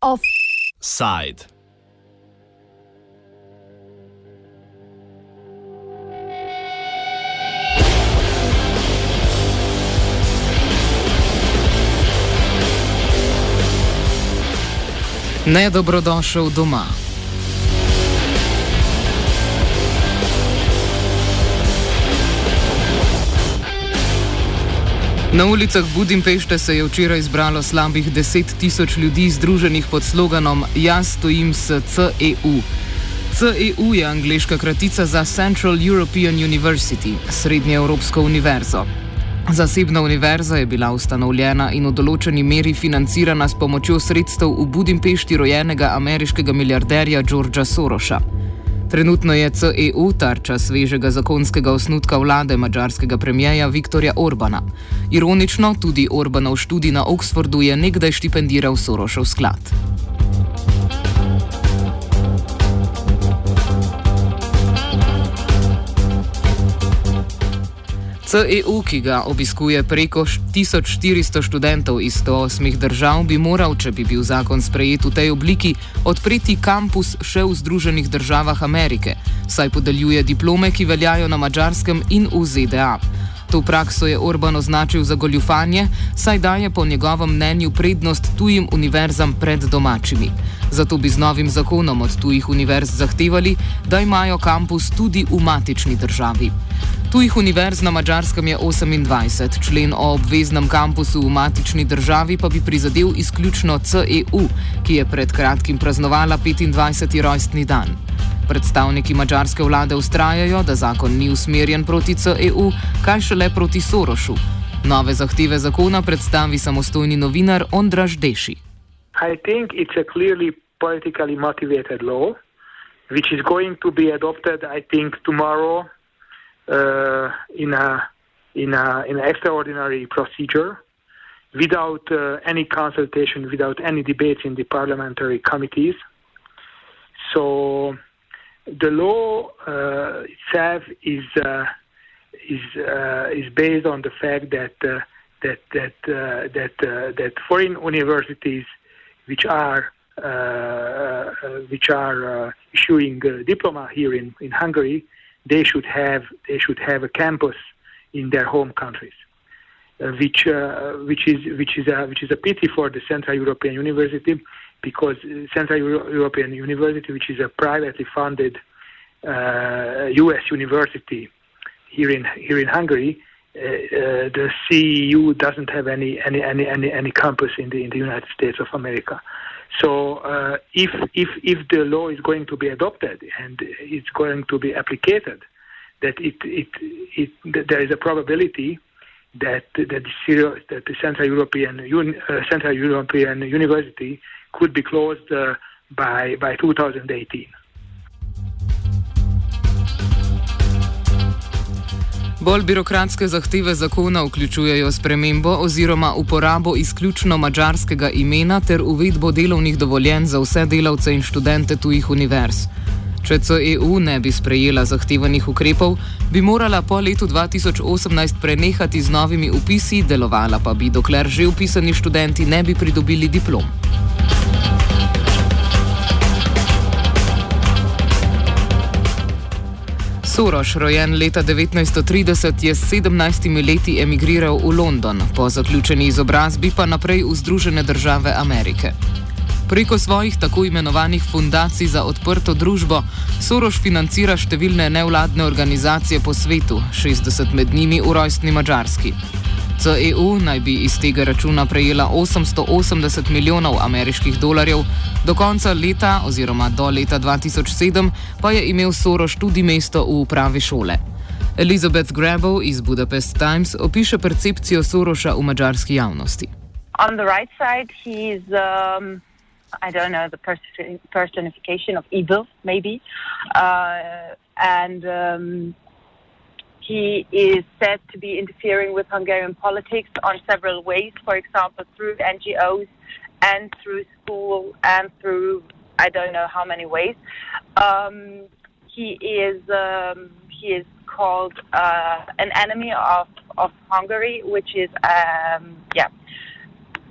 Offside. Nedobrodošel doma. Na ulicah Budimpešte se je včeraj zbralo slabih 10 tisoč ljudi združenih pod sloganom Jaz stojim s CEU. CEU je angliška kratica za Central European University, Srednje Evropsko univerzo. Zasebna univerza je bila ustanovljena in v določeni meri financirana s pomočjo sredstev v Budimpešti rojenega ameriškega milijarderja Georgea Soroša. Trenutno je CEU tarča svežega zakonskega osnutka vlade mađarskega premijeja Viktorja Orbana. Ironično, tudi Orbanov študij na Oxfordu je nekdaj štipendiral Sorošov sklad. CEU, ki ga obiskuje preko 1400 študentov iz 108 držav, bi moral, če bi bil zakon sprejet v tej obliki, odpreti kampus še v Združenih državah Amerike, saj podeljuje diplome, ki veljajo na mačarskem in v ZDA. To prakso je Orban označil za goljufanje, saj daje po njegovem mnenju prednost tujim univerzam pred domačimi. Zato bi z novim zakonom od tujih univerz zahtevali, da imajo kampus tudi v matični državi. Tujih univerz na mačarskem je 28, člen o obveznem kampusu v matični državi pa bi prizadel izključno CEU, ki je pred kratkim praznovala 25. rojstni dan. Predstavniki mačarske vlade ustrajajo, da zakon ni usmerjen proti CEU, kaj šele proti Sorošu. Nove zahteve zakona predstavi samostojni novinar Ondraž Deši. Mislim, think it's a clearly politically motivated law, ki bo adoptiran, mislim, tomorrow. uh, in a in a in an extraordinary procedure without uh, any consultation, without any debates in the parliamentary committees. So the law uh, itself is uh, is uh, is based on the fact that uh, that that that that foreign universities which are which are issuing diploma here in, in Hungary they should have they should have a campus in their home countries, uh, which uh, which is which is a which is a pity for the Central European University because Central Euro- European University, which is a privately funded uh, U.S. university here in here in Hungary, uh, uh, the CEU doesn't have any any, any any any campus in the in the United States of America. So uh, if if if the law is going to be adopted and it's going to be applied, that it it, it that there is a probability that that the, that the Central European uh, Central European University could be closed uh, by by 2018. Bolj birokratske zahteve zakona vključujejo spremembo oziroma uporabo izključno mačarskega imena ter uvedbo delovnih dovoljenj za vse delavce in študente tujih univerz. Če CEU ne bi sprejela zahtevanih ukrepov, bi morala po letu 2018 prenehati z novimi upisi, delovala pa bi, dokler že upisani študenti ne bi pridobili diplom. Soroš, rojen leta 1930, je s 17 leti emigriral v London, po zaključeni izobrazbi pa naprej v Združene države Amerike. Preko svojih tako imenovanih fundacij za odprto družbo Soroš financira številne nevladne organizacije po svetu, 60 med njimi v rojstni Mačarski. CEU naj bi iz tega računa prejela 880 milijonov ameriških dolarjev, do konca leta oziroma do leta 2007 pa je imel Soros tudi mesto v upravi šole. Elizabeth Grabo iz Budapest Times opiše percepcijo Soroša v mačarski javnosti. On the right side, he's, um, I don't know, the personification of evil, maybe. Uh, and um, He is said to be interfering with Hungarian politics on several ways, for example, through NGOs and through school and through I don't know how many ways. Um, he is um, he is called uh, an enemy of, of Hungary, which is um, yeah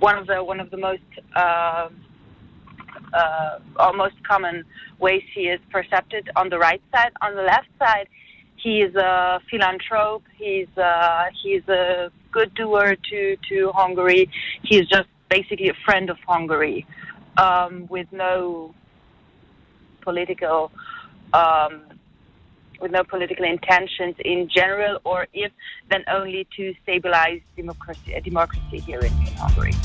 one of the one of the most uh, uh, or most common ways he is perceived on the right side. On the left side, he is a philanthrope. He's uh, he's a good doer to to Hungary. He's just basically a friend of Hungary, um, with no political. Um, with no political intentions in general, or if then only to stabilize democracy, democracy here in, in Hungary.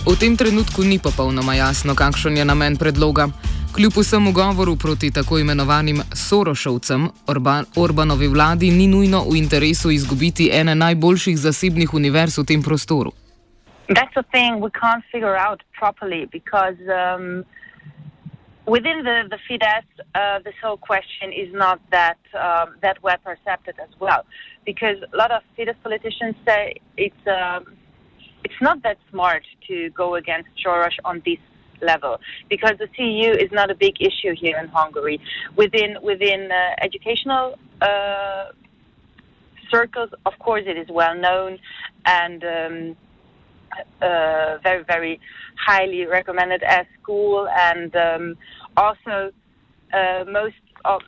V tem trenutku ni popolnoma jasno, kakšen je namen predloga. Kljub vsemu govoru proti tako imenovanim Sorošovcem, Orban, Orbanovi vladi ni nujno v interesu izgubiti ene najboljših zasebnih univerz v tem prostoru. That's the thing we can't figure out properly because um, within the, the Fidesz, uh, this whole question is not that um, that well perceived as well. Because a lot of Fidesz politicians say it's um, it's not that smart to go against Soros on this level because the CEU is not a big issue here in Hungary. Within within uh, educational uh, circles, of course, it is well known and um, uh, very very highly recommended as school, and um, also uh, most of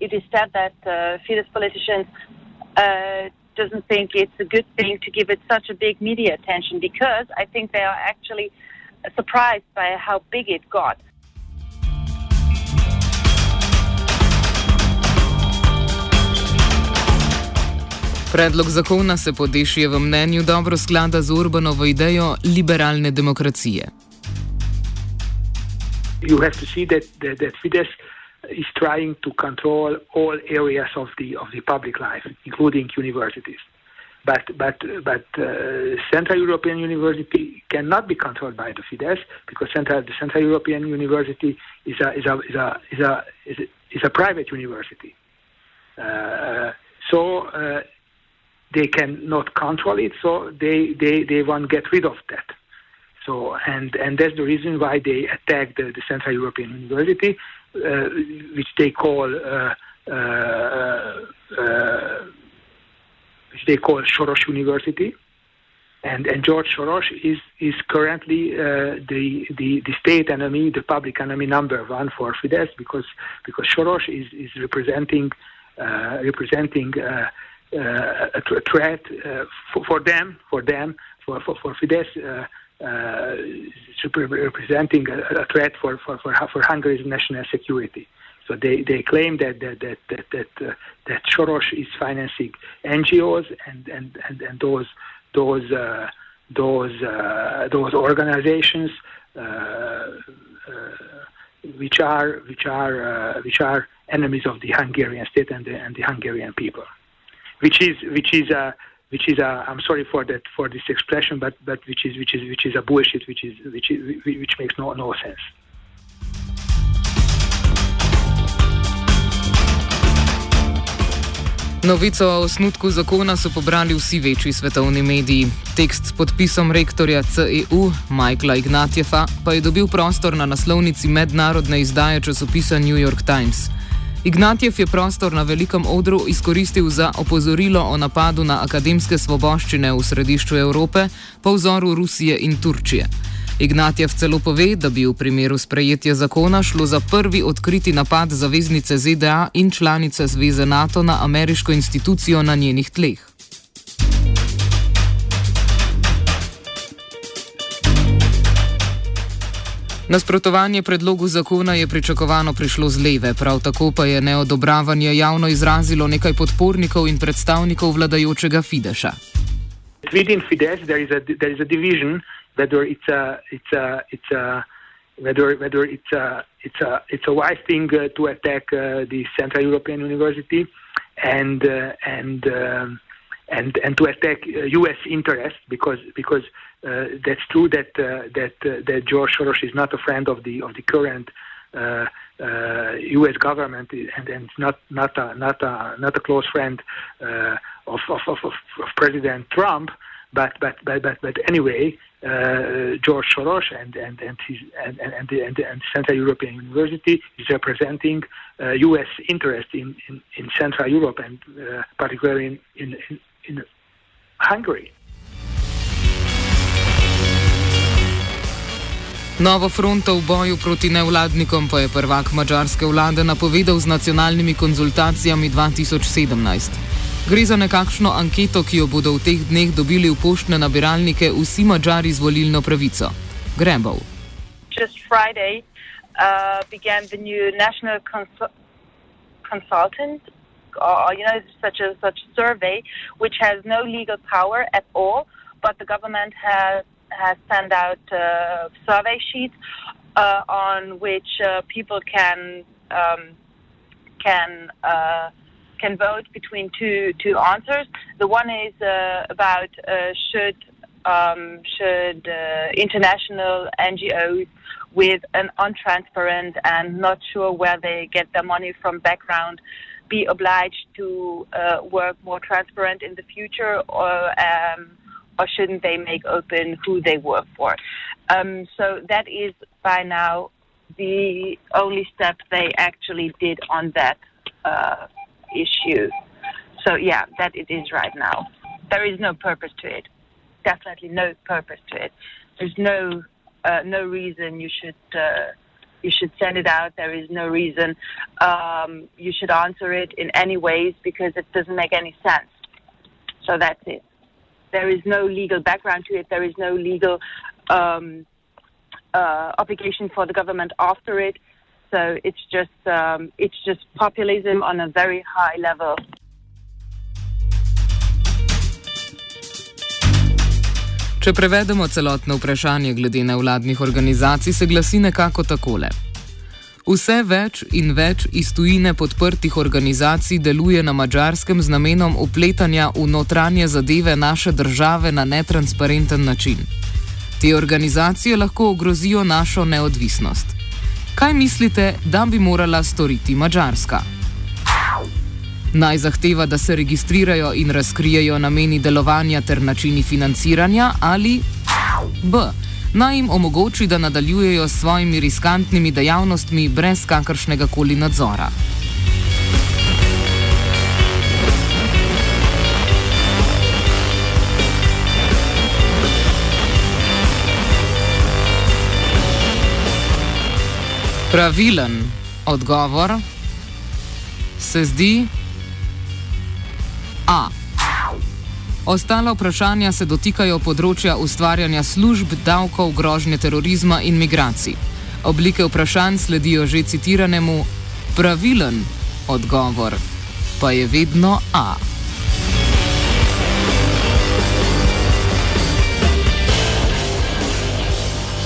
it is said that uh, Fidesz politicians uh, doesn't think it's a good thing to give it such a big media attention because I think they are actually surprised by how big it got. Predlog zakona se po Dešijevem mnenju dobro sklada z Urbanovo idejo liberalne demokracije. You have to see that, that, that Fidesz is trying to control all areas of the of the public life, including universities. But but but uh, Central European University cannot be controlled by the Fidesz because Central the Central European University is a is a is a is a is a, is a private university. Uh, so uh, they cannot control it. So they they they want to get rid of that. So and and that's the reason why they attacked the, the Central European University uh, which they call uh, uh, which they call Soros University. And, and George Soros is, is currently uh, the, the, the state enemy, the public enemy number one for Fidesz because, because Soros is, is representing, uh, representing uh, a, threat for, for, them, for them, for, for, for Fidesz uh, representing a, a, threat for, for, for, for Hungary's national security. So they, they claim that that that that that, uh, that Soros is financing NGOs and and and, and those those uh, those uh, those organizations uh, uh, which are which are which are enemies of the Hungarian state and the and the Hungarian people, which is which is a which is a I'm sorry for that for this expression, but but which is which is which is a bullshit, which is which is which makes no no sense. Novico o osnutku zakona so pobrali vsi večji svetovni mediji. Tekst s podpisom rektorja CEU Michaela Ignatjeva pa je dobil prostor na naslovnici mednarodne izdaje časopisa New York Times. Ignatjev je prostor na velikem odru izkoristil za opozorilo o napadu na akademske svoboščine v središču Evrope po vzoru Rusije in Turčije. Ignatjev celo pove, da bi v primeru sprejetja zakona šlo za prvi odkriti napad zaveznice ZDA in članice Zveze NATO na ameriško institucijo na njenih tleh. Nasprotovanje predlogu zakona je pričakovano prišlo z leve, prav tako pa je neodobravanje javno izrazilo nekaj podpornikov in predstavnikov vladajočega Fideša. Within Fidesz, there is a there is a division whether it's a it's a it's a whether whether it's a it's a it's a wise thing uh, to attack uh, the Central European University and uh, and um, and and to attack U.S. Uh, interests because because uh, that's true that uh, that that George Soros is not a friend of the of the current U.S. government and, and not not a, not a not a close friend of, of, of, of President Trump. But but but but, but anyway, uh, George Soros and and and, his, and, and, the, and, the, and Central European University is representing uh, U.S. interest in, in, in, Central Europe and uh, particularly in, in, in Hungary. Novo fronto v boju proti nevladnikom pa je prvak mačarske vlade napovedal z nacionalnimi konzultacijami 2017. Gre za nekakšno anketo, ki jo bodo v teh dneh dobili v poštne nabiralnike vsi mačari z volilno pravico. Grembov. Just Friday uh, began the new national consul consultant, or you know, such a such survey, which has no legal power at all, but the government has has sent out uh, survey sheets uh, on which uh, people can um, can. Can vote between two two answers. The one is uh, about uh, should um, should uh, international NGOs with an untransparent and not sure where they get their money from background be obliged to uh, work more transparent in the future, or um, or shouldn't they make open who they work for? Um, so that is by now the only step they actually did on that uh, issue. So yeah, that it is right now. There is no purpose to it. Definitely no purpose to it. There's no uh, no reason you should uh, you should send it out. There is no reason um, you should answer it in any ways because it doesn't make any sense. So that's it. There is no legal background to it. There is no legal um, uh, obligation for the government after it. So it's just um, it's just populism on a very high level. Če prevedemo celotno vprašanje glede nevladnih organizacij, se glasi nekako takole. Vse več in več iz tujine podprtih organizacij deluje na mačarskem z namenom upletanja v notranje zadeve naše države na netransparenten način. Te organizacije lahko ogrozijo našo neodvisnost. Kaj mislite, da bi morala storiti Mačarska? Naj zahteva, da se registrirajo in razkrijejo nameni delovanja ter načini financiranja, ali B. Naj jim omogoči, da nadaljujejo s svojimi riskantnimi dejavnostmi brez kakršnega koli nadzora. Pravilen odgovor se zdi A. Ostala vprašanja se dotikajo področja ustvarjanja služb, davkov, grožnje terorizma in migracij. Oblike vprašanj sledijo že citiranemu pravilen odgovor, pa je vedno A.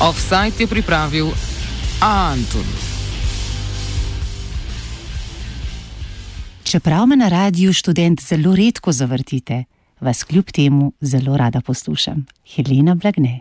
Offside je pripravil Anton. Čeprav me na radiju študent zelo redko zavrtite, vas kljub temu zelo rada poslušam. Helena Blagne.